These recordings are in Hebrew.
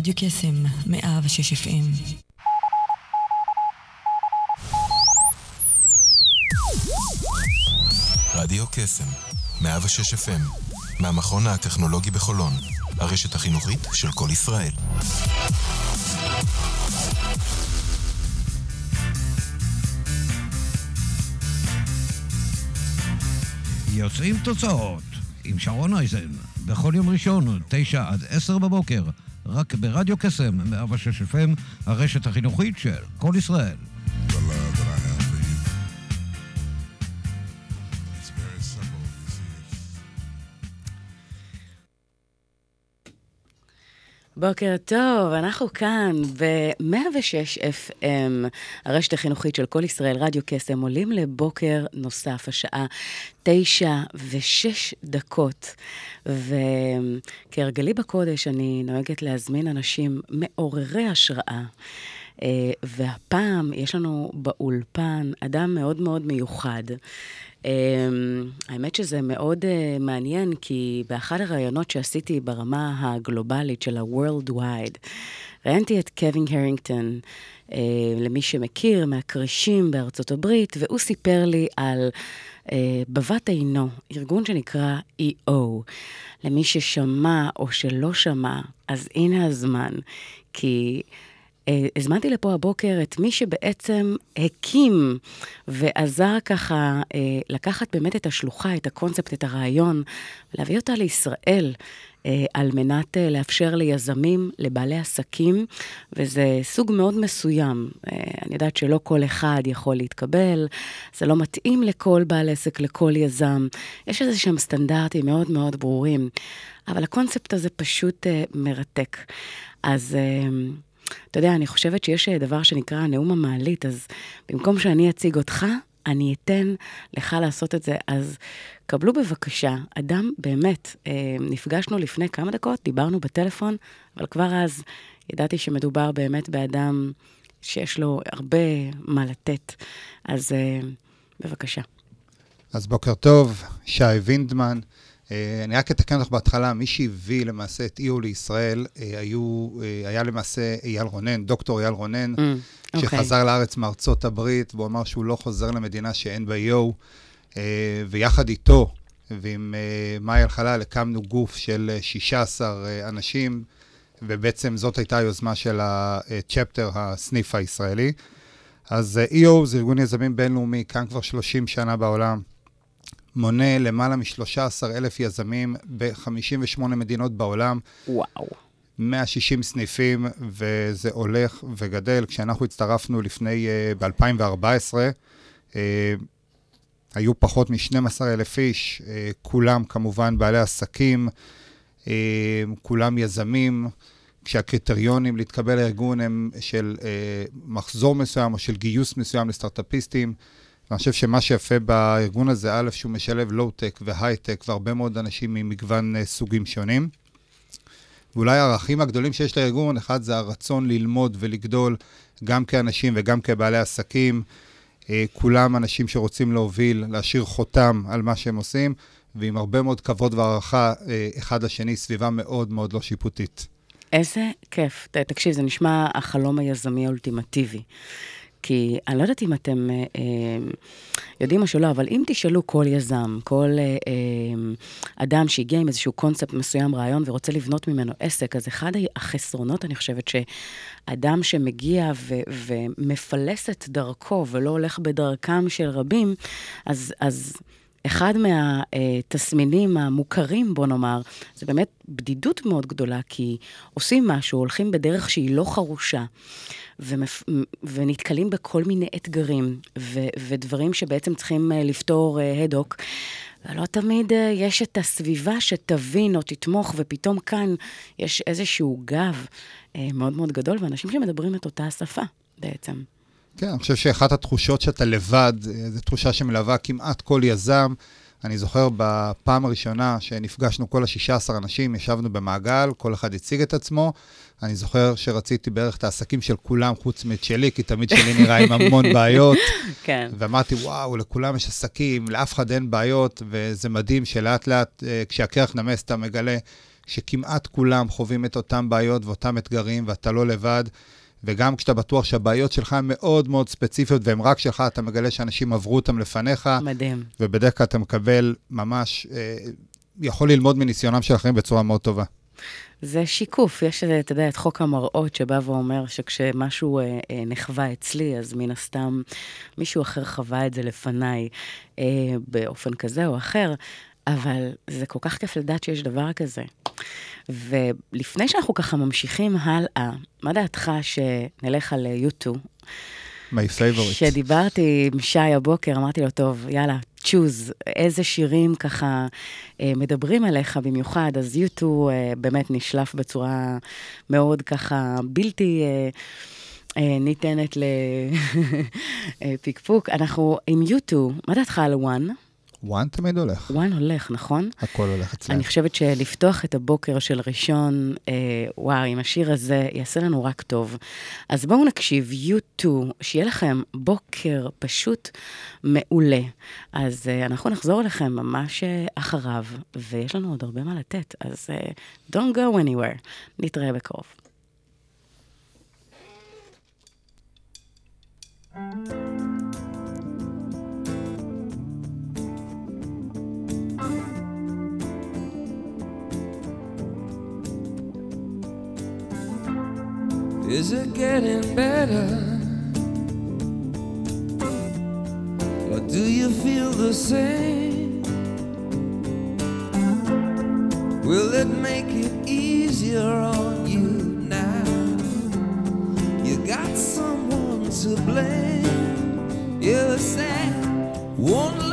רדיו קסם, 106 FM. רדיו קסם, 106 FM, מהמכון הטכנולוגי בחולון, הרשת החינוכית של כל ישראל. יוצאים תוצאות עם שרון אייזן, בכל יום ראשון, 9 עד 10 בבוקר, רק ברדיו קסם, 106 FM, הרשת החינוכית של כל ישראל. בוקר טוב, אנחנו כאן ב-106 FM, הרשת החינוכית של כל ישראל, רדיו קסם, עולים לבוקר נוסף, השעה תשע ושש דקות. וכהרגלי בקודש, אני נוהגת להזמין אנשים מעוררי השראה. אה, והפעם יש לנו באולפן אדם מאוד מאוד מיוחד. Um, האמת שזה מאוד uh, מעניין, כי באחד הראיונות שעשיתי ברמה הגלובלית של ה-World Wide, ראיינתי את קווין הרינגטון, uh, למי שמכיר, מהכרישים בארצות הברית, והוא סיפר לי על uh, בבת עינו, ארגון שנקרא EO. למי ששמע או שלא שמע, אז הנה הזמן, כי... אה, הזמנתי לפה הבוקר את מי שבעצם הקים ועזר ככה אה, לקחת באמת את השלוחה, את הקונספט, את הרעיון, ולהביא אותה לישראל. אה, על מנת לאפשר ליזמים, לבעלי עסקים, וזה סוג מאוד מסוים. אני יודעת שלא כל אחד יכול להתקבל, זה לא מתאים לכל בעל עסק, לכל יזם. יש איזה שהם סטנדרטים מאוד מאוד ברורים, אבל הקונספט הזה פשוט מרתק. אז... אתה יודע, אני חושבת שיש אה, דבר שנקרא נאום המעלית, אז במקום שאני אציג אותך, אני אתן לך לעשות את זה. אז קבלו בבקשה, אדם באמת, אה, נפגשנו לפני כמה דקות, דיברנו בטלפון, אבל כבר אז ידעתי שמדובר באמת באדם שיש לו הרבה מה לתת. אז אה, בבקשה. אז בוקר טוב, שי וינדמן. אה, אני רק אתקן אותך בהתחלה, מי שהביא למעשה את EO לישראל אה, היו, אה, היה למעשה אייל רונן, דוקטור אייל רונן, mm, שחזר okay. לארץ מארצות הברית, והוא אמר שהוא לא חוזר למדינה שאין בה EO, ויחד איתו ועם מאי אלחלל הקמנו גוף של 16 אנשים, ובעצם זאת הייתה היוזמה של הצ'פטר, הסניף הישראלי. אז EO זה ארגון יזמים בינלאומי, כאן כבר 30 שנה בעולם. מונה למעלה מ-13 אלף יזמים ב-58 מדינות בעולם. וואו. 160 סניפים, וזה הולך וגדל. כשאנחנו הצטרפנו לפני, uh, ב-2014, uh, היו פחות מ-12 אלף איש, uh, כולם כמובן בעלי עסקים, uh, כולם יזמים, כשהקריטריונים להתקבל לארגון הם של uh, מחזור מסוים או של גיוס מסוים לסטארט-אפיסטים. ואני חושב שמה שיפה בארגון הזה, א', שהוא משלב לואו-טק והייטק והרבה מאוד אנשים ממגוון uh, סוגים שונים. ואולי הערכים הגדולים שיש לארגון, אחד זה הרצון ללמוד ולגדול גם כאנשים וגם כבעלי עסקים. Uh, כולם אנשים שרוצים להוביל, להשאיר חותם על מה שהם עושים, ועם הרבה מאוד כבוד והערכה uh, אחד לשני, סביבה מאוד מאוד לא שיפוטית. איזה כיף. תקשיב, זה נשמע החלום היזמי האולטימטיבי. כי אני לא יודעת אם אתם אה, אה, יודעים או שלא, אבל אם תשאלו כל יזם, כל אה, אה, אדם שהגיע עם איזשהו קונספט מסוים, רעיון, ורוצה לבנות ממנו עסק, אז אחד החסרונות, אני חושבת, שאדם שמגיע ו, ומפלס את דרכו ולא הולך בדרכם של רבים, אז... אז אחד מהתסמינים המוכרים, בוא נאמר, זה באמת בדידות מאוד גדולה, כי עושים משהו, הולכים בדרך שהיא לא חרושה, ומפ... ונתקלים בכל מיני אתגרים, ו... ודברים שבעצם צריכים אה, לפתור הדוק. אה, ולא תמיד אה, יש את הסביבה שתבין או תתמוך, ופתאום כאן יש איזשהו גב מאוד מאוד גדול, ואנשים שמדברים את אותה השפה בעצם. כן, אני חושב שאחת התחושות שאתה לבד, זו תחושה שמלווה כמעט כל יזם. אני זוכר בפעם הראשונה שנפגשנו כל ה-16 אנשים, ישבנו במעגל, כל אחד הציג את עצמו. אני זוכר שרציתי בערך את העסקים של כולם, חוץ מאת שלי, כי תמיד שלי נראה עם המון בעיות. כן. ואמרתי, וואו, לכולם יש עסקים, לאף אחד אין בעיות, וזה מדהים שלאט לאט, אה, כשהקרח נמס, אתה מגלה שכמעט כולם חווים את אותם בעיות ואותם אתגרים, ואתה לא לבד. וגם כשאתה בטוח שהבעיות שלך הן מאוד מאוד ספציפיות והן רק שלך, אתה מגלה שאנשים עברו אותם לפניך. מדהים. ובדרך כלל אתה מקבל ממש, אה, יכול ללמוד מניסיונם של אחרים בצורה מאוד טובה. זה שיקוף, יש, אתה יודע, את חוק המראות שבא ואומר שכשמשהו אה, אה, נחווה אצלי, אז מן הסתם מישהו אחר חווה את זה לפניי אה, באופן כזה או אחר, אבל זה כל כך כיף לדעת שיש דבר כזה. ולפני שאנחנו ככה ממשיכים הלאה, מה דעתך שנלך על יוטו? My favorite. כשדיברתי עם שי הבוקר, אמרתי לו, טוב, יאללה, צ'וז, איזה שירים ככה אה, מדברים אליך במיוחד, אז יוטו אה, באמת נשלף בצורה מאוד ככה בלתי... אה, ניתנת לפקפוק. אנחנו עם יוטו, מה דעתך על וואן? וואן תמיד הולך. וואן הולך, נכון? הכל הולך אצלנו. אני חושבת שלפתוח את הבוקר של ראשון, אה, וואו, עם השיר הזה, יעשה לנו רק טוב. אז בואו נקשיב, you too, שיהיה לכם בוקר פשוט מעולה. אז אה, אנחנו נחזור אליכם ממש אה, אחריו, ויש לנו עוד הרבה מה לתת, אז אה, don't go anywhere. נתראה בקרוב. thank you Is it getting better? Or do you feel the same? Will it make it easier on you now? You got someone to blame. You said one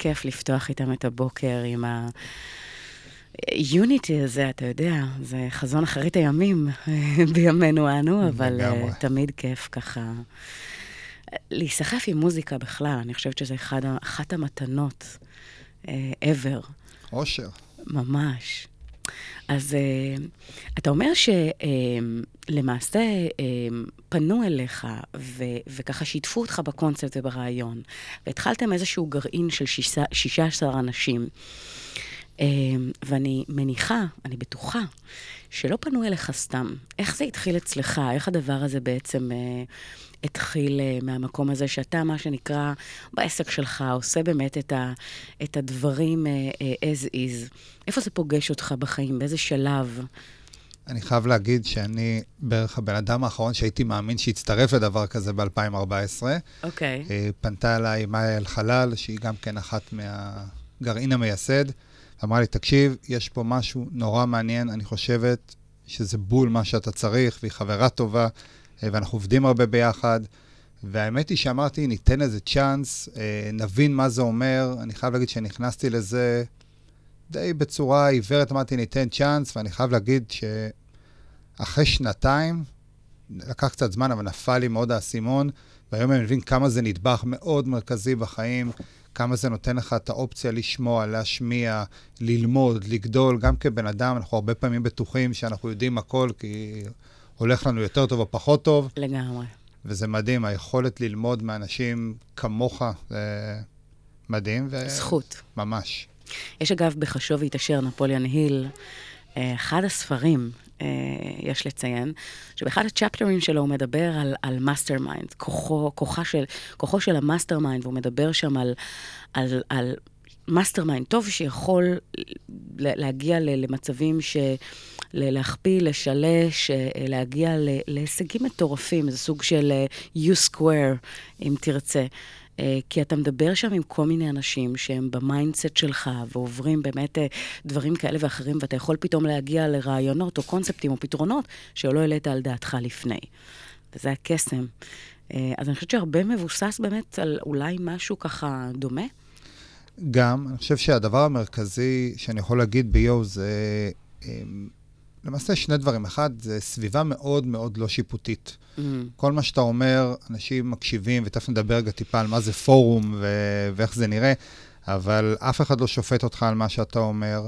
כיף לפתוח איתם את הבוקר עם ה... יוניטי הזה, אתה יודע, זה חזון אחרית הימים בימינו אנו, אבל אה, לגמרי. תמיד כיף ככה. להיסחף עם מוזיקה בכלל, אני חושבת שזו אחד, אחת המתנות אה, ever. אושר. ממש. אז אתה אומר שלמעשה uh, פנו אליך ו- וככה שיתפו אותך בקונספט וברעיון, והתחלתם איזשהו גרעין של שישה- 16 אנשים. Uh, ואני מניחה, אני בטוחה, שלא פנו אליך סתם. איך זה התחיל אצלך? איך הדבר הזה בעצם uh, התחיל uh, מהמקום הזה שאתה, מה שנקרא, בעסק שלך, עושה באמת את, ה, את הדברים uh, uh, as is? איפה זה פוגש אותך בחיים? באיזה שלב? אני חייב להגיד שאני בערך הבן אדם האחרון שהייתי מאמין שיצטרף לדבר כזה ב-2014. אוקיי. אה, פנתה אליי מאיה אלחלל, שהיא גם כן אחת מהגרעין המייסד, אמרה לי, תקשיב, יש פה משהו נורא מעניין, אני חושבת שזה בול מה שאתה צריך, והיא חברה טובה, אה, ואנחנו עובדים הרבה ביחד. והאמת היא שאמרתי, ניתן איזה צ'אנס, אה, נבין מה זה אומר. אני חייב להגיד שנכנסתי לזה די בצורה עיוורת, אמרתי, ניתן צ'אנס, ואני חייב להגיד שאחרי שנתיים, לקח קצת זמן, אבל נפל לי מאוד האסימון, והיום אני מבין כמה זה נדבך מאוד מרכזי בחיים, כמה זה נותן לך את האופציה לשמוע, להשמיע, ללמוד, לגדול. גם כבן אדם, אנחנו הרבה פעמים בטוחים שאנחנו יודעים הכל, כי הולך לנו יותר טוב או פחות טוב, לגמרי. וזה מדהים, היכולת ללמוד מאנשים כמוך, זה מדהים. ו... זכות. ממש. יש אגב בחשוב והתעשר, נפוליאן היל, אה, אחד הספרים, יש לציין, שבאחד הצ'פטרים שלו הוא מדבר על, על mastermind, כוחו, של, כוחו של ה mastermind, והוא מדבר שם על, על, על mastermind טוב שיכול להגיע למצבים ש... להכפיל, לשלש, אה, להגיע להישגים מטורפים, זה סוג של אה, U-square, אם תרצה. אה, כי אתה מדבר שם עם כל מיני אנשים שהם ב mindset שלך, ועוברים באמת אה, דברים כאלה ואחרים, ואתה יכול פתאום להגיע לרעיונות או קונספטים או פתרונות שלא העלית על דעתך לפני. וזה הקסם. אה, אז אני חושבת שהרבה מבוסס באמת על אולי משהו ככה דומה. גם, אני חושב שהדבר המרכזי שאני יכול להגיד ב EO זה למעשה שני דברים. אחד, זה סביבה מאוד מאוד לא שיפוטית. Mm, כל מה שאתה אומר, אנשים מקשיבים, ותכף נדבר רגע טיפה על מה זה פורום ו- ואיך זה נראה, אבל אף אחד לא שופט אותך על מה שאתה אומר.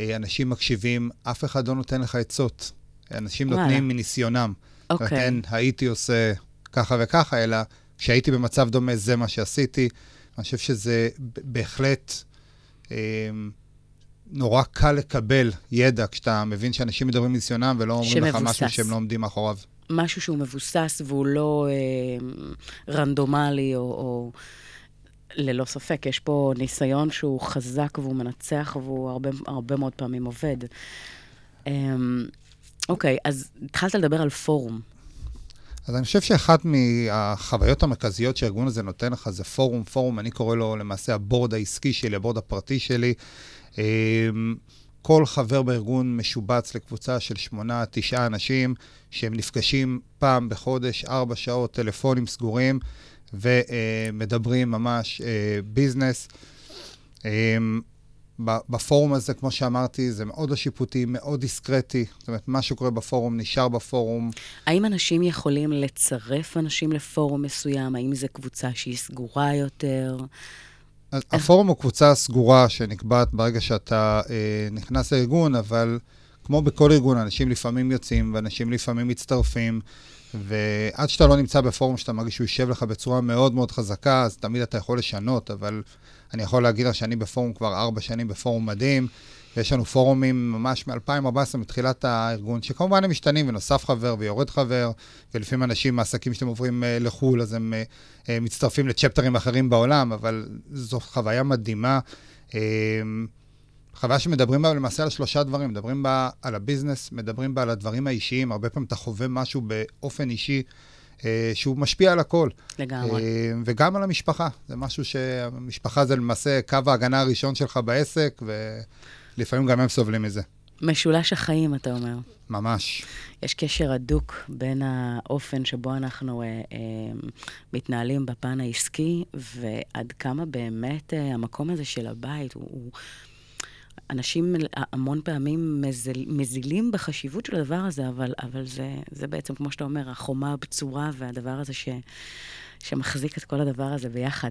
אה, אנשים מקשיבים, אף אחד לא נותן לך עצות. אנשים וואלה. נותנים מניסיונם. אוקיי. אומרת, אין, הייתי עושה ככה וככה, אלא כשהייתי במצב דומה, זה מה שעשיתי. אני חושב שזה בהחלט אה, נורא קל לקבל ידע כשאתה מבין שאנשים מדברים מניסיונם ולא אומרים לך שמבוסס. משהו שהם לא עומדים מאחוריו. משהו שהוא מבוסס והוא לא אה, רנדומלי, או, או... ללא ספק, יש פה ניסיון שהוא חזק והוא מנצח והוא הרבה, הרבה מאוד פעמים עובד. אה, אוקיי, אז התחלת לדבר על פורום. אז אני חושב שאחת מהחוויות המרכזיות שהארגון הזה נותן לך זה פורום. פורום, אני קורא לו למעשה הבורד העסקי שלי, הבורד הפרטי שלי. אמ, כל חבר בארגון משובץ לקבוצה של שמונה, תשעה אנשים, שהם נפגשים פעם בחודש, ארבע שעות, טלפונים סגורים, ומדברים ממש אה, ביזנס. אמ, ב- בפורום הזה, כמו שאמרתי, זה מאוד לא שיפוטי, מאוד דיסקרטי. זאת אומרת, מה שקורה בפורום נשאר בפורום. האם אנשים יכולים לצרף אנשים לפורום מסוים? האם זו קבוצה שהיא סגורה יותר? הפורום הוא קבוצה סגורה שנקבעת ברגע שאתה אה, נכנס לארגון, אבל כמו בכל ארגון, אנשים לפעמים יוצאים ואנשים לפעמים מצטרפים, ועד שאתה לא נמצא בפורום שאתה מרגיש שהוא יושב לך בצורה מאוד מאוד חזקה, אז תמיד אתה יכול לשנות, אבל אני יכול להגיד לך שאני בפורום כבר ארבע שנים בפורום מדהים, ויש לנו פורומים ממש מ-2014, מתחילת הארגון, שכמובן הם משתנים, ונוסף חבר ויורד חבר, ולפעמים אנשים מעסקים שאתם עוברים אה, לחו"ל, אז הם אה, אה, מצטרפים לצ'פטרים אחרים בעולם, אבל זו חוויה מדהימה. אה, חוויה שמדברים בה למעשה על שלושה דברים, מדברים בה על הביזנס, מדברים בה על הדברים האישיים, הרבה פעמים אתה חווה משהו באופן אישי שהוא משפיע על הכל. לגמרי. וגם על המשפחה, זה משהו שהמשפחה זה למעשה קו ההגנה הראשון שלך בעסק, ולפעמים גם הם סובלים מזה. משולש החיים, אתה אומר. ממש. יש קשר הדוק בין האופן שבו אנחנו אה, אה, מתנהלים בפן העסקי, ועד כמה באמת אה, המקום הזה של הבית הוא... הוא אנשים המון פעמים מזל, מזילים בחשיבות של הדבר הזה, אבל, אבל זה, זה בעצם, כמו שאתה אומר, החומה הבצורה והדבר הזה ש, שמחזיק את כל הדבר הזה ביחד.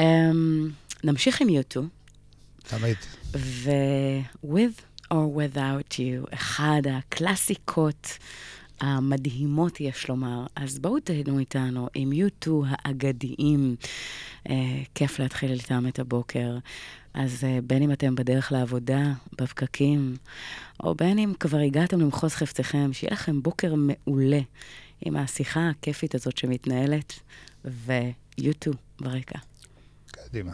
Um, נמשיך עם יוטו, תמיד. ו-with or without you, אחד הקלאסיקות המדהימות, יש לומר. אז בואו תהנו איתנו עם U2 האגדיים. אה, כיף להתחיל איתם את הבוקר. אז אה, בין אם אתם בדרך לעבודה, בפקקים, או בין אם כבר הגעתם למחוז חפציכם, שיהיה לכם בוקר מעולה עם השיחה הכיפית הזאת שמתנהלת, ו-U2 ברקע. קדימה.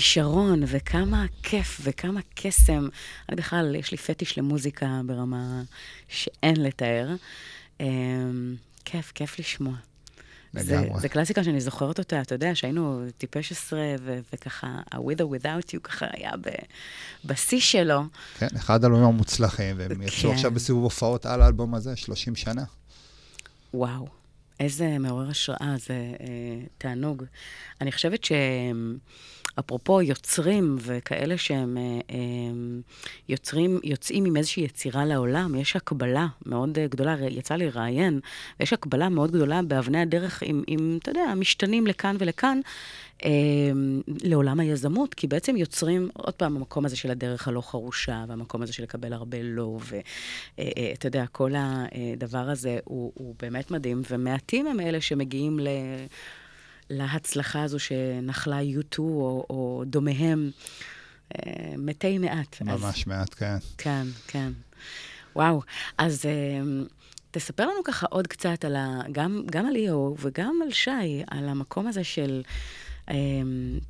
כישרון וכמה כיף וכמה קסם. אני בכלל, יש לי פטיש למוזיקה ברמה שאין לתאר. Um, כיף, כיף לשמוע. זה, זה קלאסיקה שאני זוכרת אותה, אתה יודע, שהיינו טיפש עשרה, ו- וככה, ה-with or without you ככה היה בשיא שלו. כן, אחד האלבומים המוצלחים, והם יצאו כן. עכשיו בסיבוב הופעות על האלבום הזה, 30 שנה. וואו, איזה מעורר השראה, זה אה, תענוג. אני חושבת ש... אפרופו יוצרים וכאלה שהם אה, אה, יוצרים, יוצאים עם איזושהי יצירה לעולם, יש הקבלה מאוד אה, גדולה, יצא לי לראיין, ויש הקבלה מאוד גדולה באבני הדרך עם, עם אתה יודע, משתנים לכאן ולכאן. לעולם היזמות, כי בעצם יוצרים, עוד פעם, המקום הזה של הדרך הלא חרושה, והמקום הזה של לקבל הרבה לא, ואתה יודע, כל הדבר הזה הוא, הוא באמת מדהים, ומעטים הם אלה שמגיעים ל... להצלחה הזו שנחלה U2 או, או דומיהם. אה, מתי מעט. ממש אז, מעט, כן. כן, כן. וואו. אז אה, תספר לנו ככה עוד קצת על ה... גם, גם על ליאו וגם על שי, על המקום הזה של... אה,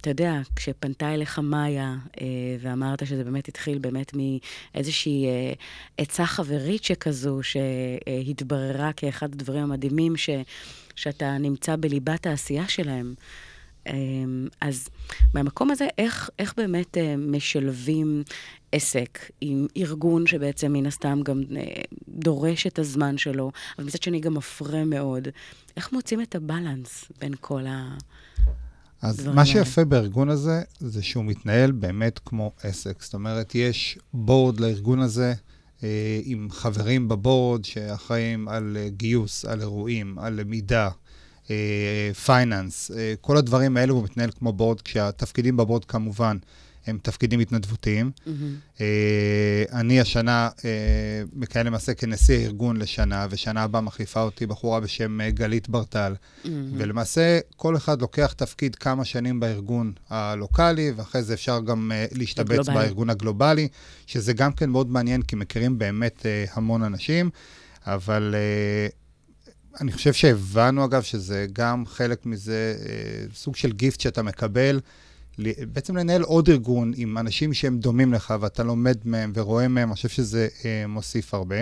אתה יודע, כשפנתה אליך מאיה ואמרת שזה באמת התחיל באמת מאיזושהי עצה חברית שכזו, שהתבררה כאחד הדברים המדהימים ש... שאתה נמצא בליבת העשייה שלהם. אמ, אז מהמקום הזה, איך, איך באמת אה, משלבים עסק עם ארגון שבעצם מן הסתם גם אה, דורש את הזמן שלו, אבל מצד שני גם מפרה מאוד, איך מוצאים את הבלנס בין כל ה... אז מה שיפה בארגון הזה, זה שהוא מתנהל באמת כמו עסק. זאת אומרת, יש בורד לארגון הזה, עם חברים בבורד שאחראים על אה, גיוס, על אירועים, על למידה, פייננס, אה, כל הדברים האלו הוא מתנהל כמו בורד, כשהתפקידים בבורד כמובן הם תפקידים התנדבותיים. Mm-hmm. אני השנה מכהן למעשה כנשיא הארגון לשנה, ושנה הבאה מחליפה אותי בחורה בשם גלית ברטל. Mm-hmm. ולמעשה, כל אחד לוקח תפקיד כמה שנים בארגון הלוקאלי, ואחרי זה אפשר גם להשתבץ הגלובלי. בארגון הגלובלי, שזה גם כן מאוד מעניין, כי מכירים באמת המון אנשים. אבל אני חושב שהבנו, אגב, שזה גם חלק מזה, סוג של גיפט שאתה מקבל. בעצם לנהל עוד ארגון עם אנשים שהם דומים לך ואתה לומד מהם ורואה מהם, אני חושב שזה אה, מוסיף הרבה.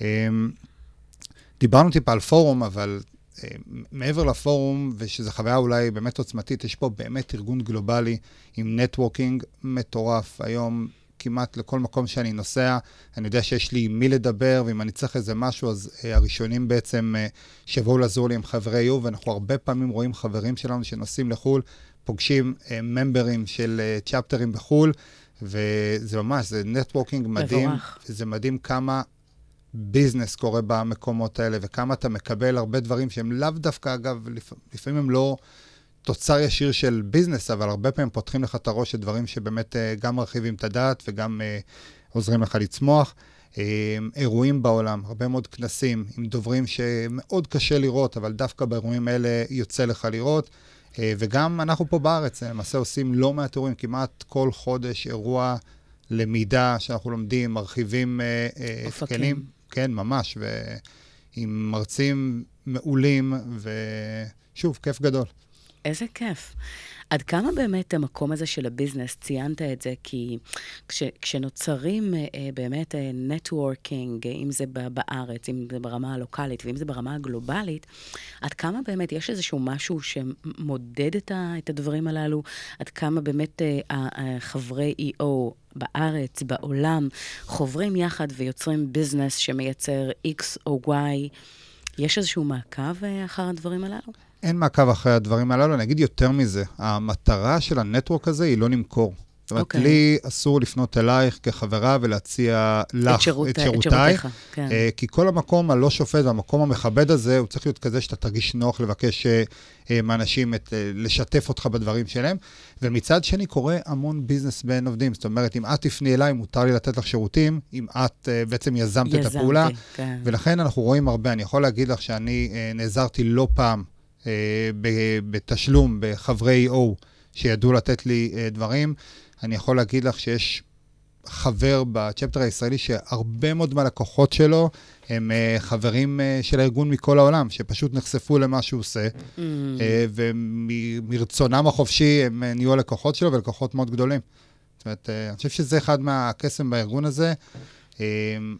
אה, דיברנו טיפה על פורום, אבל אה, מעבר לפורום, ושזו חוויה אולי באמת עוצמתית, יש פה באמת ארגון גלובלי עם networking מטורף. היום כמעט לכל מקום שאני נוסע, אני יודע שיש לי עם מי לדבר, ואם אני צריך איזה משהו, אז uh, הראשונים בעצם uh, שיבואו לעזור לי הם חברי EO, ואנחנו הרבה פעמים רואים חברים שלנו שנוסעים לחו"ל, פוגשים uh, ממברים של uh, צ'פטרים בחו"ל, וזה ממש, זה networking מדהים. מבורך. וזה מדהים כמה business קורה במקומות האלה, וכמה אתה מקבל הרבה דברים שהם לאו דווקא, אגב, לפ... לפעמים הם לא תוצר ישיר של ביזנס, אבל הרבה פעמים פותחים לך את הראש של דברים שבאמת uh, גם מרחיבים את הדעת וגם עוזרים לך לצמוח. אירועים בעולם, הרבה מאוד כנסים עם דוברים שמאוד קשה לראות, אבל דווקא באירועים האלה יוצא לך לראות. אה, וגם אנחנו פה בארץ, אה, למעשה עושים לא מעט אירועים, כמעט כל חודש אירוע למידה שאנחנו לומדים, מרחיבים אה, כלים. כן, ממש, ועם מרצים מעולים, ושוב, כיף גדול. איזה כיף. עד כמה באמת המקום הזה של ה business, ציינת את זה, כי כש, כשנוצרים אה, באמת networking, אה, אם זה בארץ, אם זה ברמה הלוקאלית ואם זה ברמה הגלובלית, עד כמה באמת יש איזשהו משהו שמודד את, ה, את הדברים הללו? עד כמה באמת אה, חברי EO בארץ, בעולם, חוברים יחד ויוצרים business שמייצר X או Y? יש איזשהו מעקב אחר הדברים הללו? אין מעקב אחרי הדברים הללו. אני אגיד יותר מזה, המטרה של הנטוורק הזה היא לא למכור. זאת אומרת, okay. אוקיי. לי אסור לפנות אלייך כחברה ולהציע לך את, שירות, את שירותייך, כן. אה, כי כל המקום הלא שופט והמקום המכבד הזה, הוא צריך להיות כזה שאתה תרגיש נוח לבקש אה, מאנשים את, אה, לשתף אותך בדברים שלהם. ומצד שני, קורה המון ביזנס בין עובדים. זאת אומרת, אם את תפני אליי, מותר לי לתת לך שירותים, אם את בעצם יזמת יזמתי, את הפעולה. כן. ולכן אנחנו רואים הרבה. אני יכול להגיד לך שאני נעזרתי לא פעם אה, בתשלום בחברי O שידעו לתת לי אה, דברים. אני יכול להגיד לך שיש חבר בצ'פטר הישראלי, שהרבה מאוד מהלקוחות שלו הם uh, חברים uh, של הארגון מכל העולם, שפשוט נחשפו למה שהוא עושה, Mm. uh, ומרצונם החופשי הם uh, נהיו הלקוחות שלו ולקוחות מאוד גדולים. זאת אומרת, uh, אני חושב שזה אחד מהקסם בארגון הזה. Um,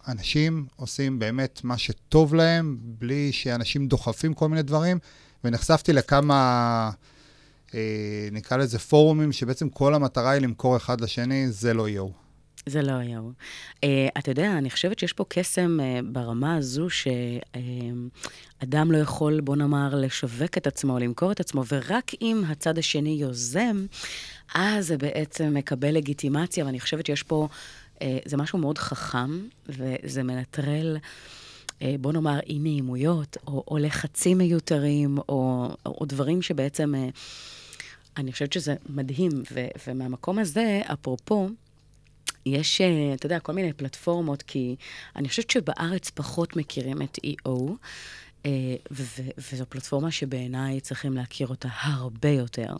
אנשים עושים באמת מה שטוב להם, בלי שאנשים דוחפים כל מיני דברים, ונחשפתי לכמה, uh, נקרא לזה פורומים, שבעצם כל המטרה היא למכור אחד לשני, זה לא יו. זה לא הוא. Uh, אתה יודע, אני חושבת שיש פה קסם uh, ברמה הזו שאדם לא יכול, בוא נאמר, לשווק את עצמו, למכור את עצמו, ורק אם הצד השני יוזם, אז זה בעצם מקבל לגיטימציה, ואני חושבת שיש פה, uh, זה משהו מאוד חכם, וזה מנטרל... אה, בוא נאמר, אי נעימויות, או, או לחצים מיותרים, או, או דברים שבעצם, אה, אני חושבת שזה מדהים. ו, ומהמקום הזה, אפרופו, יש, אה, אתה יודע, כל מיני פלטפורמות, כי אני חושבת שבארץ פחות מכירים את EO, אה, וזו פלטפורמה שבעיניי צריכים להכיר אותה הרבה יותר.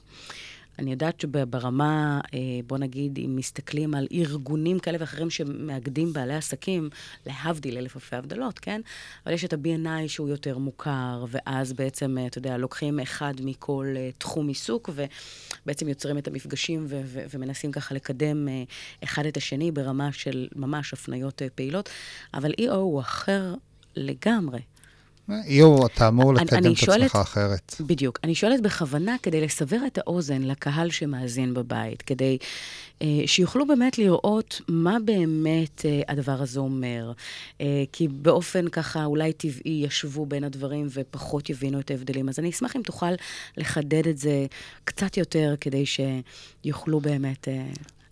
אני יודעת שברמה, אה, בוא נגיד, אם מסתכלים על ארגונים כאלה ואחרים שמאגדים בעלי עסקים, להבדיל אלף אלפי הבדלות, כן? אבל יש את ה-B&I שהוא יותר מוכר, ואז בעצם, אה, אתה יודע, לוקחים אחד מכל אה, תחום עיסוק, ובעצם יוצרים את המפגשים ו- ו- ומנסים ככה לקדם אחד את השני ברמה של ממש הפניות פעילות, אבל EO הוא אחר לגמרי. יו, אתה אמור לקדם את שואלת- עצמך אחרת. בדיוק. אני שואלת בכוונה כדי לסבר את האוזן לקהל שמאזין בבית, כדי אה, שיוכלו באמת לראות מה באמת אה, הדבר הזה אומר. אה, כי באופן ככה אולי טבעי ישבו בין הדברים ופחות יבינו את ההבדלים. אז אני אשמח אם תוכל לחדד את זה קצת יותר, כדי שיוכלו באמת אה,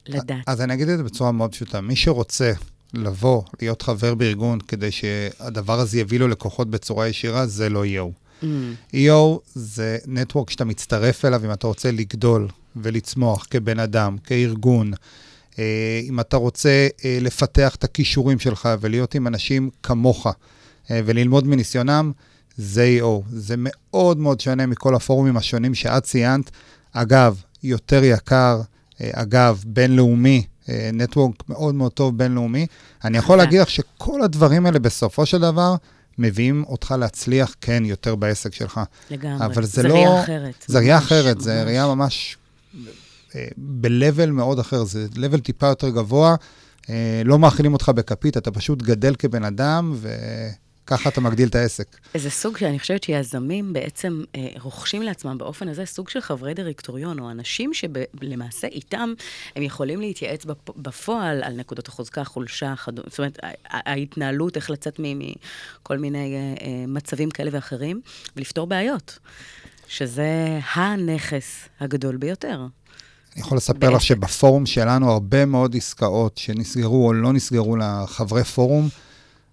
לדעת. אז אני אגיד את זה בצורה מאוד פשוטה. מי שרוצה לבוא, להיות חבר בארגון, כדי שהדבר הזה יביא לו לקוחות בצורה ישירה, זה לא יו. Mm, EO זה נטוורק שאתה מצטרף אליו אם אתה רוצה לגדול ולצמוח כבן אדם, כארגון. אה, אם אתה רוצה אה, לפתח את הכישורים שלך ולהיות עם אנשים כמוך אה, וללמוד מניסיונם, זה EO. זה מאוד מאוד שונה מכל הפורומים השונים שאת ציינת. אגב, יותר יקר, אגב, בינלאומי, נטוורק מאוד מאוד טוב בינלאומי. אני יכול חזק. להגיד לך שכל הדברים האלה בסופו של דבר מביאים אותך להצליח, כן, יותר בעסק שלך. לגמרי. אבל זה זה לא... ראייה אחרת. זה ראייה אחרת, זה. ראייה ממש אה, ב-level מאוד אחר, זה level טיפה יותר גבוה. אה, לא מאכילים אותך בכפית, אתה פשוט גדל כבן אדם, וככה אתה מגדיל את העסק. איזה סוג שאני חושבת שיזמים בעצם אה, רוכשים לעצמם באופן הזה סוג של חברי דירקטוריון, או אנשים שלמעשה איתם הם יכולים להתייעץ בפ- בפועל על נקודות החוזקה, חולשה, חד... זאת אומרת, ההתנהלות, איך לצאת מכל מיני אה, אה, מצבים כאלה ואחרים, ולפתור בעיות, שזה הנכס הגדול ביותר. אני יכול לספר לך בעסק. שבפורום שלנו הרבה מאוד עסקאות שנסגרו או לא נסגרו לחברי פורום,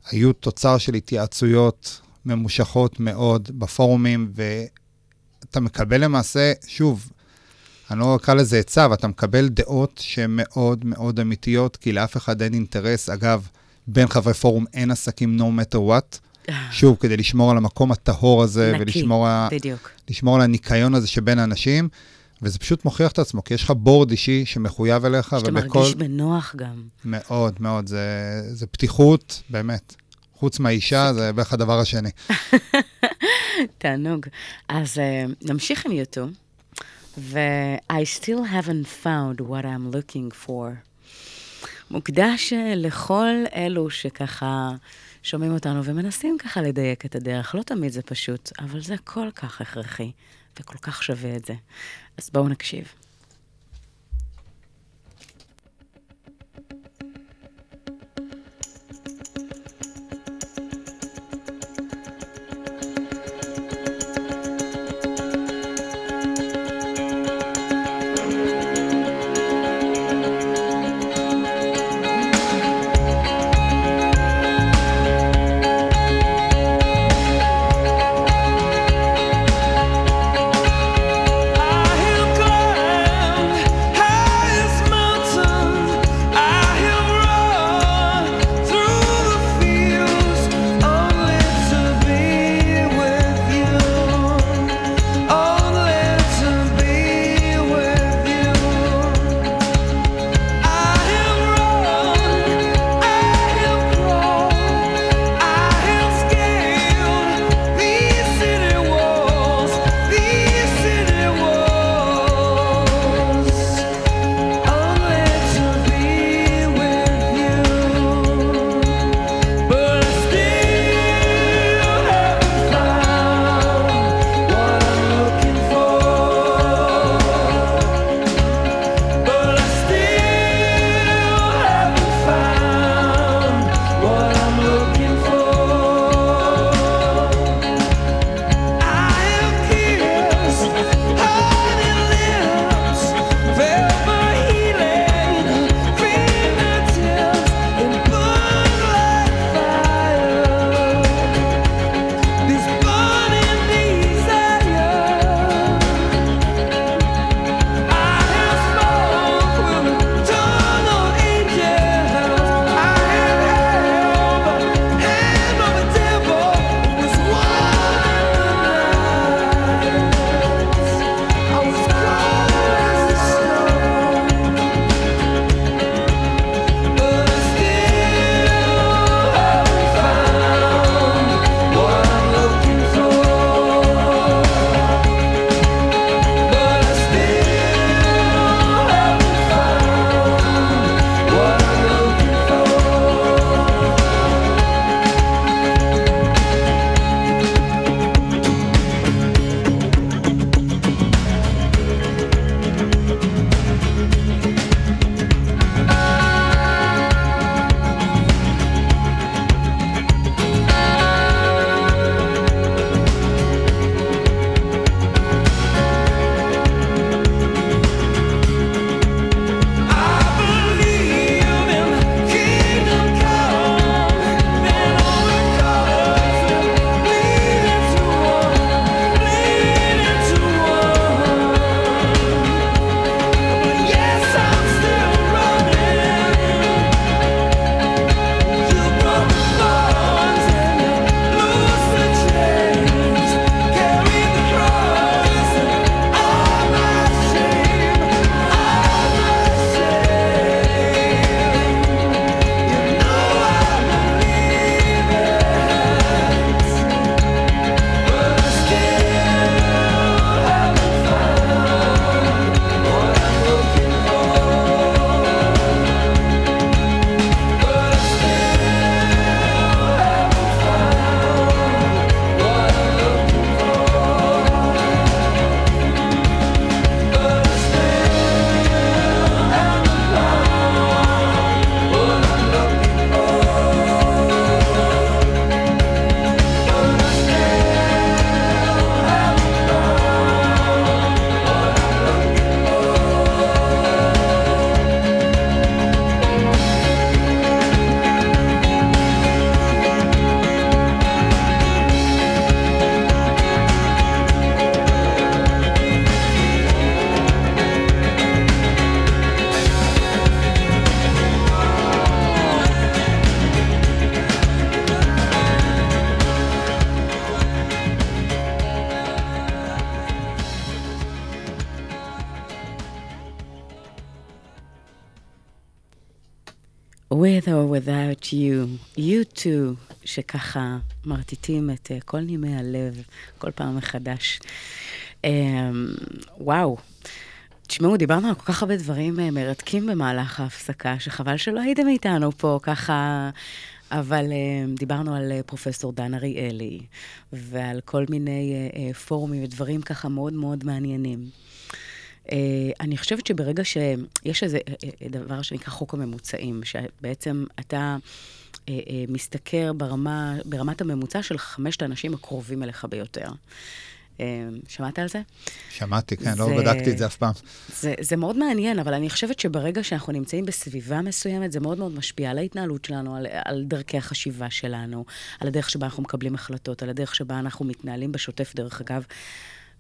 היו תוצר של התייעצויות ממושכות מאוד בפורומים, ואתה מקבל למעשה, שוב, אני לא אקרא לזה עצה, אבל אתה מקבל דעות שהן מאוד מאוד אמיתיות, כי לאף אחד אין אינטרס. אגב, בין חברי פורום אין עסקים no matter what. שוב, כדי לשמור על המקום הטהור הזה, נקי, ולשמור על, בדיוק. לשמור על הניקיון הזה שבין האנשים, וזה פשוט מוכיח את עצמו, כי יש לך בורד אישי שמחויב אליך, שאתה ובכל... מרגיש בנוח גם. מאוד, מאוד, זה, זה פתיחות, באמת. חוץ מהאישה, זה בערך הדבר השני. תענוג. אז uh, נמשיך עם יוטו, ו-I still haven't found what I'm looking for. מוקדש אה, לכל אלו שככה שומעים אותנו ומנסים ככה לדייק את הדרך. לא תמיד זה פשוט, אבל זה כל כך הכרחי וכל כך שווה את זה. אז בואו נקשיב. שככה מרטיטים את uh, כל נימי הלב כל פעם מחדש. Um, וואו. תשמעו, דיברנו על כל כך הרבה דברים uh, מרתקים במהלך ההפסקה, שחבל שלא הייתם איתנו פה ככה, אבל uh, דיברנו על פרופסור דן אריאלי, ועל כל מיני פורומים ודברים ככה מאוד מאוד מעניינים. Uh, אני חושבת שברגע שיש איזה uh, דבר שנקרא חוק הממוצעים, שבעצם אתה uh, uh, משתכר ברמה, ברמת הממוצע של חמשת האנשים הקרובים אליך ביותר. שמעת על זה? שמעתי, כן, זה, לא בדקתי את זה אף פעם. זה, זה מאוד מעניין, אבל אני חושבת שברגע שאנחנו נמצאים בסביבה מסוימת, זה מאוד מאוד משפיע על ההתנהלות שלנו, על, על דרכי החשיבה שלנו, על הדרך שבה אנחנו מקבלים החלטות, על הדרך שבה אנחנו מתנהלים בשוטף, דרך אגב,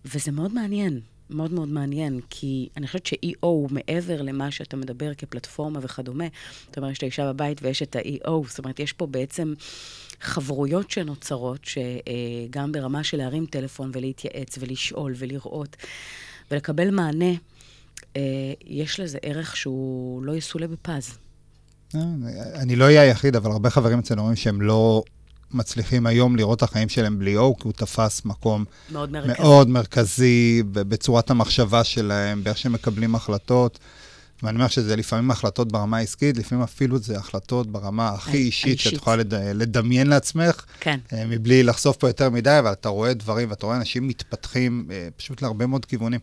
וזה מאוד מעניין. מאוד מאוד מעניין, כי אני חושבת ש-EO הוא מעבר למה שאתה מדבר כפלטפורמה וכדומה. זאת אומרת, יש את האישה בבית ויש את ה-EO, זאת אומרת, יש פה בעצם חברויות שנוצרות, שגם ברמה של להרים טלפון ולהתייעץ ולשאול ולראות ולקבל מענה, אה, יש לזה ערך שהוא לא יסולא בפז. אה, אני לא אהיה היחיד, אבל הרבה חברים אצלנו אומרים שהם לא מצליחים היום לראות את החיים שלהם בלי או, כי הוא תפס מקום מאוד מרכזי, מאוד מרכזי בצורת המחשבה שלהם, באיך שהם מקבלים החלטות. ואני אומר שזה לפעמים החלטות ברמה העסקית, לפעמים אפילו זה החלטות ברמה הכי אישית, שאת יכולה לד... לדמיין לעצמך, כן. אה, מבלי לחשוף פה יותר מדי, אבל אתה רואה דברים ואתה רואה אנשים מתפתחים אה, פשוט להרבה מאוד כיוונים.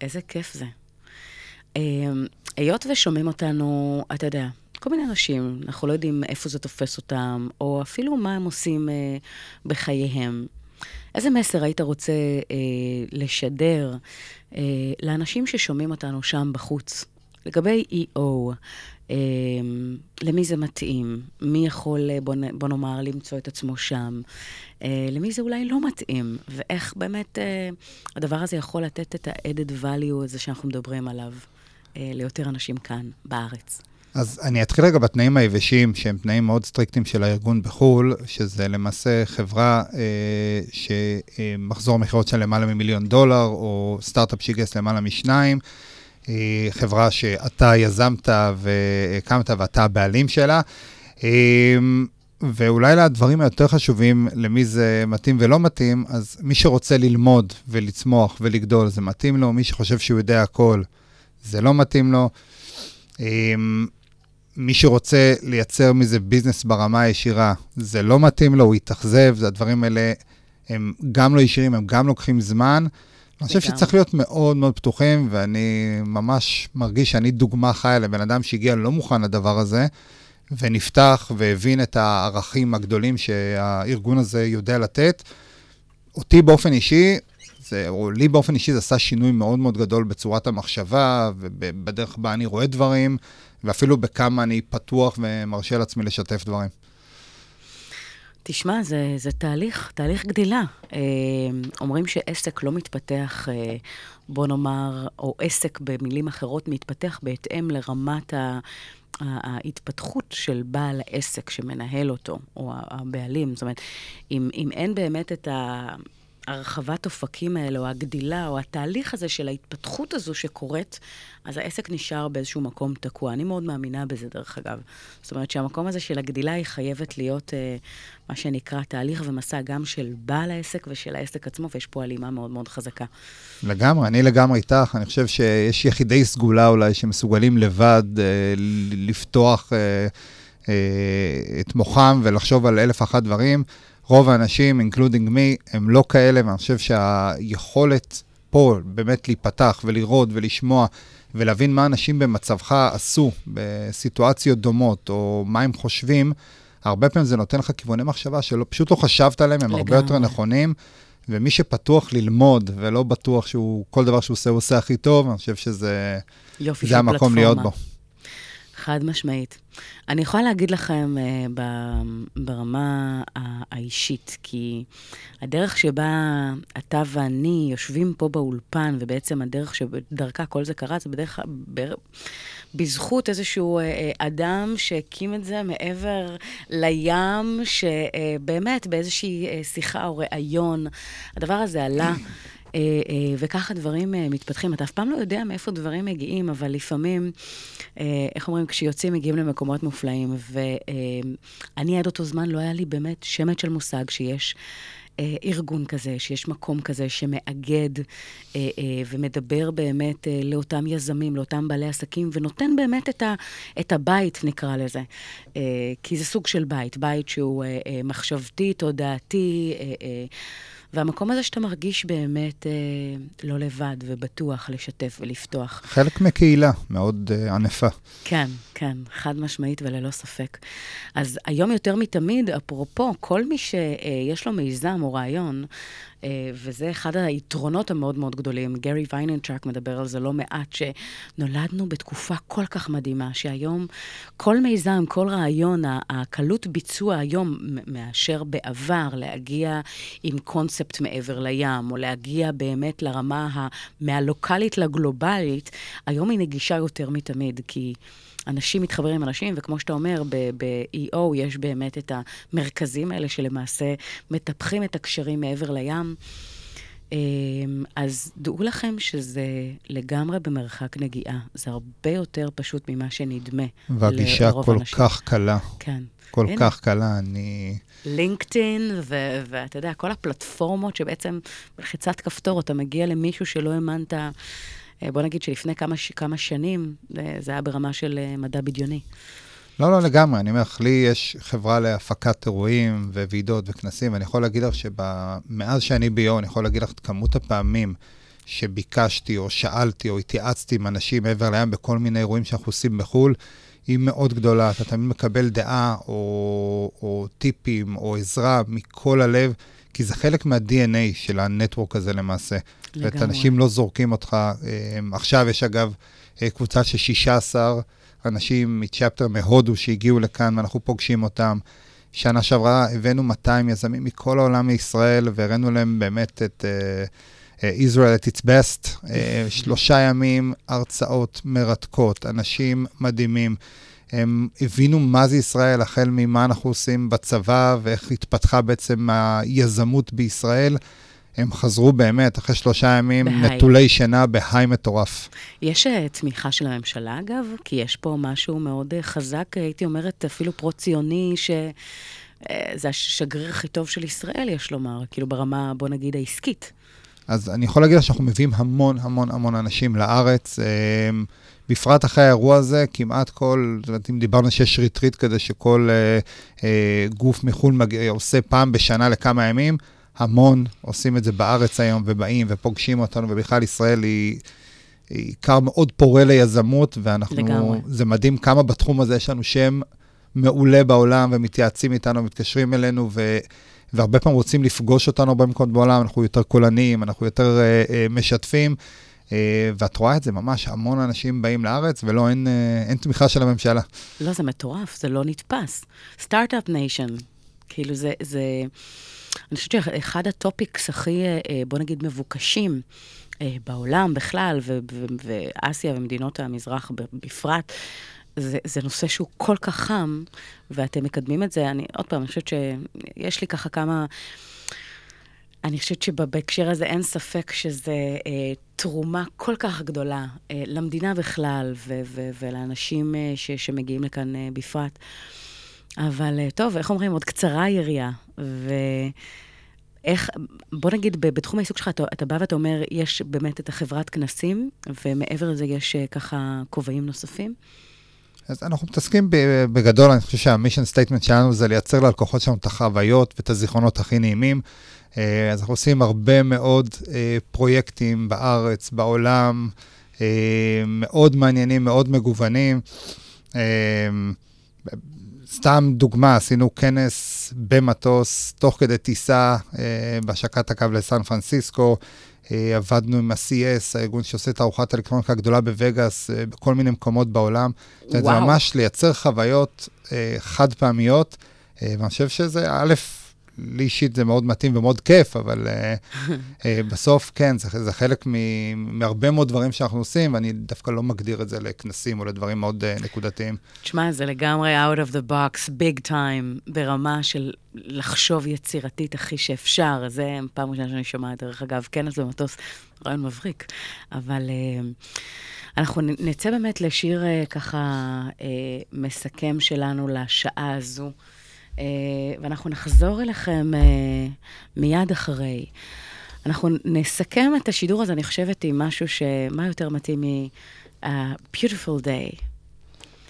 איזה כיף זה. אה, היות ושומעים אותנו, אתה יודע, כל מיני אנשים, אנחנו לא יודעים איפה זה תופס אותם, או אפילו מה הם עושים אה, בחייהם. איזה מסר היית רוצה אה, לשדר אה, לאנשים ששומעים אותנו שם בחוץ? לגבי EO, אה, למי זה מתאים? מי יכול, אה, בוא, בוא נאמר, למצוא את עצמו שם? אה, למי זה אולי לא מתאים? ואיך באמת אה, הדבר הזה יכול לתת את ה-added value הזה שאנחנו מדברים עליו אה, ליותר אנשים כאן, בארץ? אז אני אתחיל רגע בתנאים היבשים, שהם תנאים מאוד סטריקטיים של הארגון בחו"ל, שזה למעשה חברה אה, שמחזור המכירות של למעלה ממיליון דולר, או סטארט-אפ שגייס למעלה משניים, אה, חברה שאתה יזמת והקמת ואתה הבעלים שלה. אה, ואולי לדברים היותר חשובים, למי זה מתאים ולא מתאים, אז מי שרוצה ללמוד ולצמוח ולגדול, זה מתאים לו, מי שחושב שהוא יודע הכל, זה לא מתאים לו. מי שרוצה לייצר מזה ביזנס ברמה הישירה, זה לא מתאים לו, הוא יתאכזב, זה הדברים האלה, הם גם לא ישירים, הם גם לוקחים זמן. אני חושב שצריך להיות מאוד מאוד פתוחים, ואני ממש מרגיש שאני דוגמה חיה לבן אדם שהגיע לא מוכן לדבר הזה, ונפתח והבין את הערכים הגדולים שהארגון הזה יודע לתת. אותי באופן אישי, זה, או לי באופן אישי זה עשה שינוי מאוד מאוד גדול בצורת המחשבה ובדרך בה אני רואה דברים. ואפילו בכמה אני פתוח ומרשה לעצמי לשתף דברים. תשמע, זה, זה תהליך, תהליך גדילה. אה, אומרים שעסק לא מתפתח, אה, בוא נאמר, או עסק במילים אחרות מתפתח בהתאם לרמת ה... ההתפתחות של בעל העסק שמנהל אותו, או הבעלים. זאת אומרת, אם, אם אין באמת את ה... הרחבת אופקים האלה, או הגדילה, או התהליך הזה של ההתפתחות הזו שקורית, אז העסק נשאר באיזשהו מקום תקוע. אני מאוד מאמינה בזה, דרך אגב. זאת אומרת שהמקום הזה של הגדילה היא חייבת להיות אה, מה שנקרא תהליך ומסע גם של בעל העסק ושל העסק עצמו, ויש פה הלימה מאוד מאוד חזקה. לגמרי, אני לגמרי איתך. אני חושב שיש יחידי סגולה אולי שמסוגלים לבד אה, לפתוח אה, אה, את מוחם ולחשוב על אלף ואחת דברים. רוב האנשים, including me, הם לא כאלה, ואני חושב שהיכולת פה באמת להיפתח ולראות ולשמוע ולהבין מה אנשים במצבך עשו בסיטואציות דומות, או מה הם חושבים, הרבה פעמים זה נותן לך כיווני מחשבה שפשוט לא חשבת עליהם, הם לגמרי. הרבה יותר נכונים. ומי שפתוח ללמוד ולא בטוח שהוא, כל דבר שהוא עושה, הוא עושה הכי טוב, אני חושב שזה המקום פלטפורמה. להיות בו. חד משמעית. אני יכולה להגיד לכם uh, ברמה האישית, כי הדרך שבה אתה ואני יושבים פה באולפן, ובעצם הדרך שדרכה כל זה קרה, זה בדרך כלל... בזכות איזשהו אה, אדם שהקים את זה מעבר לים, שבאמת באיזושהי שיחה או ראיון, הדבר הזה עלה. אה, אה, וככה דברים אה, מתפתחים. אתה אף פעם לא יודע מאיפה דברים מגיעים, אבל לפעמים, איך אומרים, כשיוצאים מגיעים למקומות מופלאים. ואני עד אותו זמן לא היה לי באמת שמץ של מושג שיש ארגון כזה, שיש מקום כזה שמאגד אה, אה, ומדבר באמת אה, לאותם יזמים, לאותם בעלי עסקים, ונותן באמת את, ה, את הבית, נקרא לזה. אה, כי זה סוג של בית, בית שהוא אה, אה, מחשבתי, תודעתי. אה, אה, והמקום הזה שאתה מרגיש באמת אה, לא לבד ובטוח לשתף ולפתוח. חלק מקהילה מאוד אה, ענפה. כן, כן, חד משמעית וללא ספק. אז היום יותר מתמיד, אפרופו, כל מי שיש לו מיזם או רעיון, אה, וזה אחד היתרונות המאוד מאוד גדולים. גרי וייננצ'אק מדבר על זה לא מעט, שנולדנו בתקופה כל כך מדהימה, שהיום כל מיזם, כל רעיון, הקלות ביצוע היום מאשר בעבר להגיע עם קונספט מעבר לים, או להגיע באמת לרמה מהלוקאלית לגלובלית, היום היא נגישה יותר מתמיד, כי... אנשים מתחברים עם אנשים, וכמו שאתה אומר, ב-EO יש באמת את המרכזים האלה שלמעשה מטפחים את הקשרים מעבר לים. אמ, אז דעו לכם שזה לגמרי במרחק נגיעה. זה הרבה יותר פשוט ממה שנדמה והגישה כל אנשים. כך קלה. כן. כל הנה. כך קלה, אני... לינקדאין, ואתה יודע, כל הפלטפורמות שבעצם בלחיצת כפתור אתה מגיע למישהו שלא האמנת בוא נגיד שלפני כמה, כמה שנים אה, זה היה ברמה של אה, מדע בדיוני. לא, לא, לגמרי. אני אומר לך, לי יש חברה להפקת אירועים וועידות וכנסים, ואני יכול להגיד לך שמאז שאני ביו, אני יכול להגיד לך את כמות הפעמים שביקשתי או שאלתי או התייעצתי עם אנשים מעבר לים בכל מיני אירועים שאנחנו עושים בחו"ל, היא מאוד גדולה. אתה תמיד מקבל דעה או, או טיפים או עזרה מכל הלב, כי זה חלק מה-DNA של הנטוורק הזה למעשה. לגמרי. ואת אנשים לא זורקים אותך. אמ, עכשיו יש אגב אה, קבוצה של 16 אנשים מצ'פטר מהודו שהגיעו לכאן ואנחנו פוגשים אותם. שנה שעברה הבאנו 200 יזמים מכל העולם מישראל והראינו להם באמת את uh, Israel at its best. שלושה ימים, הרצאות מרתקות, אנשים מדהימים. הם הבינו מה זה ישראל, החל ממה אנחנו עושים בצבא ואיך התפתחה בעצם היזמות בישראל. הם חזרו באמת, אחרי שלושה ימים, ב high. נטולי שינה, ב high מטורף. יש uh, תמיכה של הממשלה, אגב? כי יש פה משהו מאוד uh, חזק, הייתי אומרת, אפילו פרו-ציוני, שזה uh, השגריר הכי טוב של ישראל, יש לומר, כאילו ברמה, בוא נגיד, העסקית. אז אני יכול להגיד לך שאנחנו מביאים המון המון המון אנשים לארץ. בפרט אחרי האירוע הזה, כמעט כל, זאת אומרת, אם דיברנו שיש retreat כזה שכל אה, אה, גוף מחו"ל מגיע, עושה פעם בשנה לכמה ימים, המון עושים את זה בארץ היום, ובאים ופוגשים אותנו, ובכלל ישראל היא... היא כר מאוד פורה ליזמות, ואנחנו... לגמרי. זה מדהים כמה בתחום הזה יש לנו שם מעולה בעולם, ומתייעצים איתנו, מתקשרים אלינו, ו... והרבה פעמים רוצים לפגוש אותנו במקומות בעולם, אנחנו יותר קולניים, אנחנו יותר uh, uh, משתפים, ואת רואה את זה ממש, המון אנשים באים לארץ, ולא, אין, uh, אין תמיכה של הממשלה. לא, זה מטורף, זה לא נתפס. start-up nation, כאילו זה... זה... אני חושבת שאחד ה topics הכי, אה, אה, בוא נגיד, מבוקשים אה, בעולם בכלל, ואסיה ומדינות המזרח בפרט, זה, זה נושא שהוא כל כך חם, ואתם מקדמים את זה. אני, עוד פעם, אני חושבת שיש לי ככה כמה... אני חושבת שבהקשר הזה אין ספק שזו אה, תרומה כל כך גדולה אה, למדינה בכלל ו- ו- ולאנשים אה, ש- שמגיעים לכאן אה, בפרט. אבל אה, טוב, איך אומרים, עוד קצרה היריעה. ואיך, בוא נגיד, בתחום העיסוק שלך, אתה, אתה בא ואתה אומר, יש באמת את החברת כנסים, ומעבר לזה יש אה, ככה כובעים נוספים? אז אנחנו מתעסקים בגדול, אני חושב שה mission statement שלנו זה לייצר ללקוחות שלנו את החוויות ואת הזיכרונות הכי נעימים. אה, אז אנחנו עושים הרבה מאוד פרויקטים בארץ, בעולם, מאוד מעניינים, מאוד מגוונים. סתם דוגמה, עשינו כנס במטוס, תוך כדי טיסה אה, בהשקת הקו לסן פרנסיסקו. אה, עבדנו עם ה-CS, הארגון שעושה את ארוחת האלקטרוניקה הגדולה בווגאס, אה, בכל מיני מקומות בעולם. וואו. זה ממש לייצר חוויות אה, חד פעמיות, אה, ואני חושב שזה, א', לי אישית זה מאוד מתאים ומאוד כיף, אבל uh, uh, בסוף, כן, זה, זה חלק מ, מהרבה מאוד דברים שאנחנו עושים, ואני דווקא לא מגדיר את זה לכנסים או לדברים מאוד uh, נקודתיים. תשמע, זה לגמרי out of the box, big time, ברמה של לחשוב יצירתית הכי שאפשר. זה פעם ראשונה שאני שומעת, דרך אגב, כנס במטוס, רעיון מבריק. אבל uh, אנחנו נצא באמת לשיר uh, ככה uh, מסכם שלנו לשעה הזו. אה, ואנחנו נחזור אליכם אה, מיד אחרי. אנחנו נסכם את השידור הזה, אני חושבת, עם משהו ש... מה יותר מתאים מ-Beautiful Day.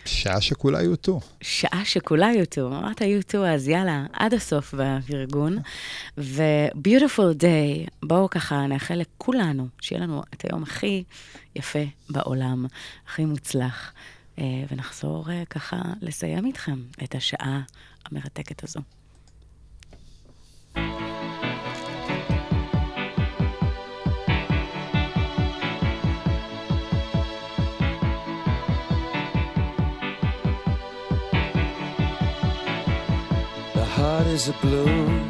שעה שכולה יוטו. שעה שכולה יוטו. אמרת יוטו, אז יאללה, עד הסוף בארגון. ו-Beautiful Day, בואו ככה נאחל לכולנו שיהיה לנו את היום הכי יפה בעולם, הכי מוצלח. אה, ונחזור ככה לסיים איתכם את השעה המרתקת הזו. heart is a balloon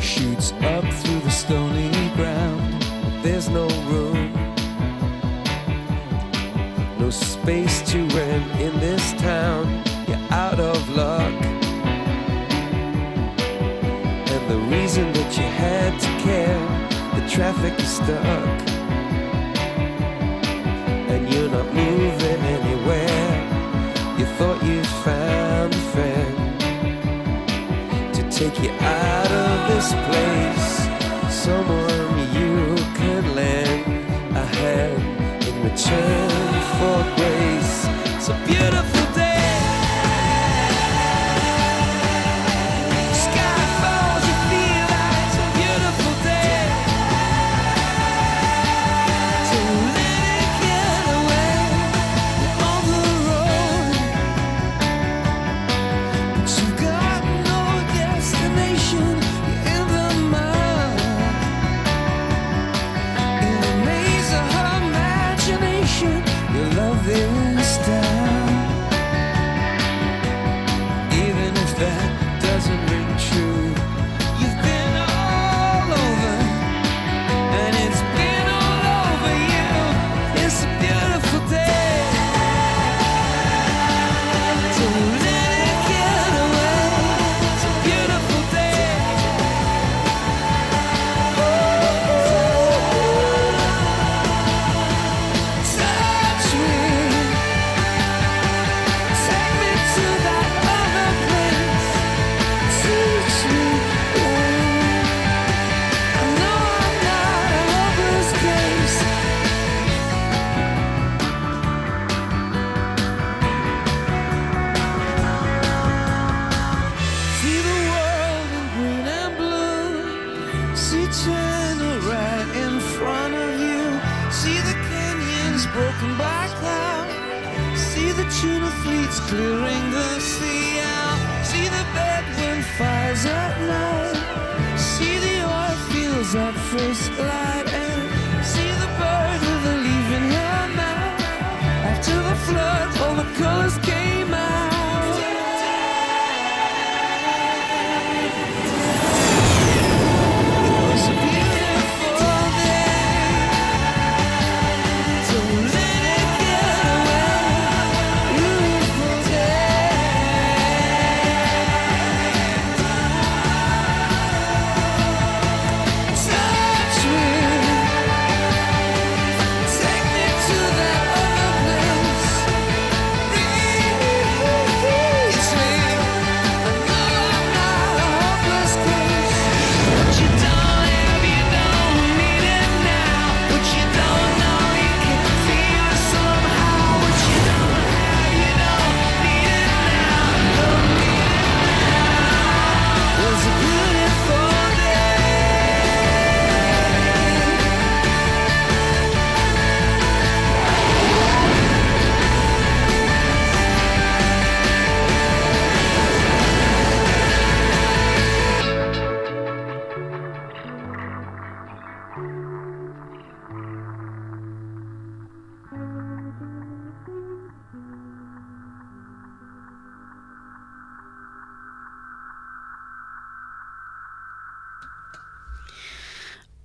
shoots up through the stony ground there's no room no space to rent in this town Reason that you had to care, the traffic is stuck. And you're not moving anywhere. You thought you found a friend to take you out of this place. Someone you can lend a hand in return for grace. A beautiful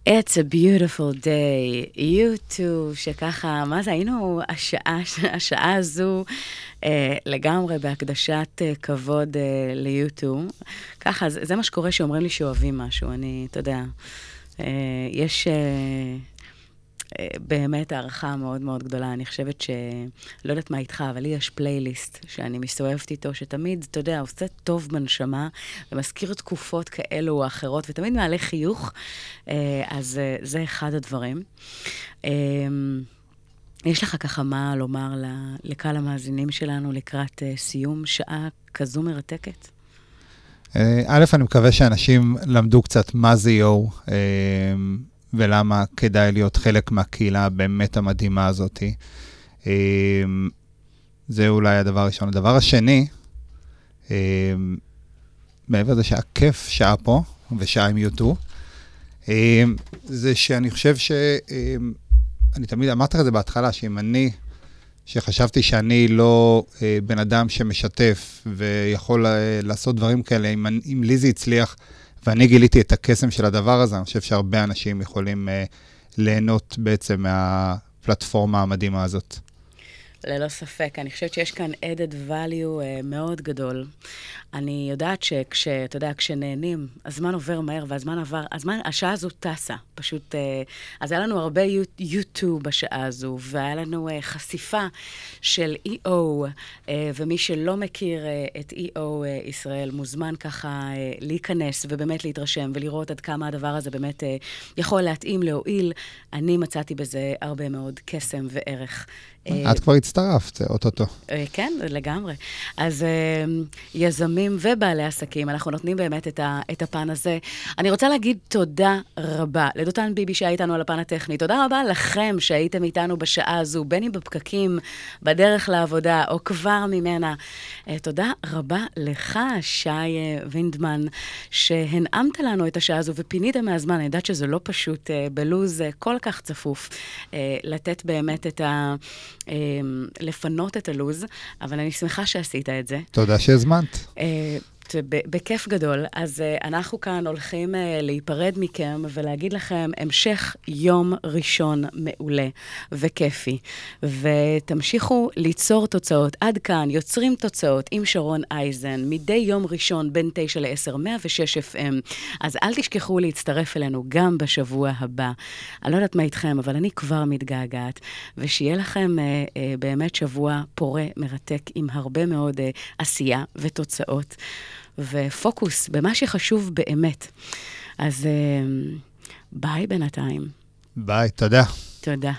It's a beautiful day, you too, שככה, מה זה, היינו השעה, השעה הזו אה, לגמרי בהקדשת אה, כבוד אה, ליוטו. ככה, זה, זה מה שקורה שאומרים לי שאוהבים משהו, אני, אתה יודע, אה, יש... אה, באמת הערכה מאוד מאוד גדולה. אני חושבת ש... לא יודעת מה איתך, אבל לי יש פלייליסט שאני מסתובבת איתו, שתמיד, אתה יודע, עושה טוב בנשמה, ומזכיר תקופות כאלו או אחרות, ותמיד מעלה חיוך, אה, אז אה, זה אחד הדברים. יש לך ככה מה לומר לקהל המאזינים שלנו לקראת סיום שעה כזו מרתקת? א', אני מקווה שאנשים למדו קצת מה זה יו. ולמה כדאי להיות חלק מהקהילה הבאמת המדהימה הזאת. אמ, זה אולי הדבר הראשון. הדבר השני, אמ, מעבר לזה שהיה כיף שעה פה, ושעה עם יוטו, אמ, זה שאני חושב ש... אני תמיד אמרתי לך את זה בהתחלה, שאם אני, שחשבתי שאני לא אה, בן אדם שמשתף ויכול אה, לעשות דברים כאלה, אם, אם לי זה הצליח, ואני גיליתי את הקסם של הדבר הזה, אני חושב שהרבה אנשים יכולים uh, ליהנות בעצם מהפלטפורמה המדהימה הזאת. ללא ספק. אני חושבת שיש כאן added value uh, מאוד גדול. אני יודעת שכש, אתה יודע, כשנהנים, הזמן עובר מהר, והזמן עבר, הזמן, השעה הזו טסה. פשוט, uh, אז היה לנו הרבה יוטיוב בשעה הזו, והיה לנו uh, חשיפה של EO, ומי שלא מכיר את EO ישראל, מוזמן ככה להיכנס ובאמת להתרשם ולראות עד כמה הדבר הזה באמת יכול להתאים, להועיל. אני מצאתי בזה הרבה מאוד קסם וערך. את כבר הצטרפת, אוטוטו. כן, לגמרי. אז יזמים ובעלי עסקים, אנחנו נותנים באמת את הפן הזה. אני רוצה להגיד תודה רבה לדותן ביבי שהיה איתנו על הפן הטכני. תודה רבה לכם שהייתם איתנו בשעה הזו, בין אם בפקקים, בדרך לעבודה, או כבר ממנה. תודה רבה לך, שי וינדמן, שהנעמת לנו את השעה הזו ופינית מהזמן. אני יודעת שזה לא פשוט בלוז כל כך צפוף, לתת באמת את ה... אמ, לפנות את הלו"ז, אבל אני שמחה שעשית את זה. תודה שהזמנת. בכיף גדול. אז uh, אנחנו כאן הולכים uh, להיפרד מכם ולהגיד לכם המשך יום ראשון מעולה וכיפי. ותמשיכו ליצור תוצאות. עד כאן, יוצרים תוצאות עם שרון אייזן, מדי יום ראשון בין 9 ל-10, 106 FM. אז אל תשכחו להצטרף אלינו גם בשבוע הבא. אני לא יודעת מה איתכם, אבל אני כבר מתגעגעת. ושיהיה לכם uh, uh, באמת שבוע פורה, מרתק, עם הרבה מאוד uh, עשייה ותוצאות. ופוקוס במה שחשוב באמת. אז אה, ביי בינתיים. ביי, תודה. תודה.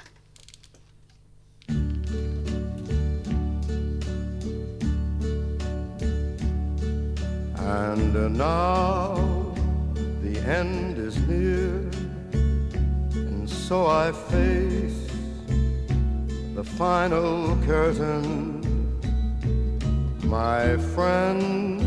And now the end is near, and so I face the final curtain. My friend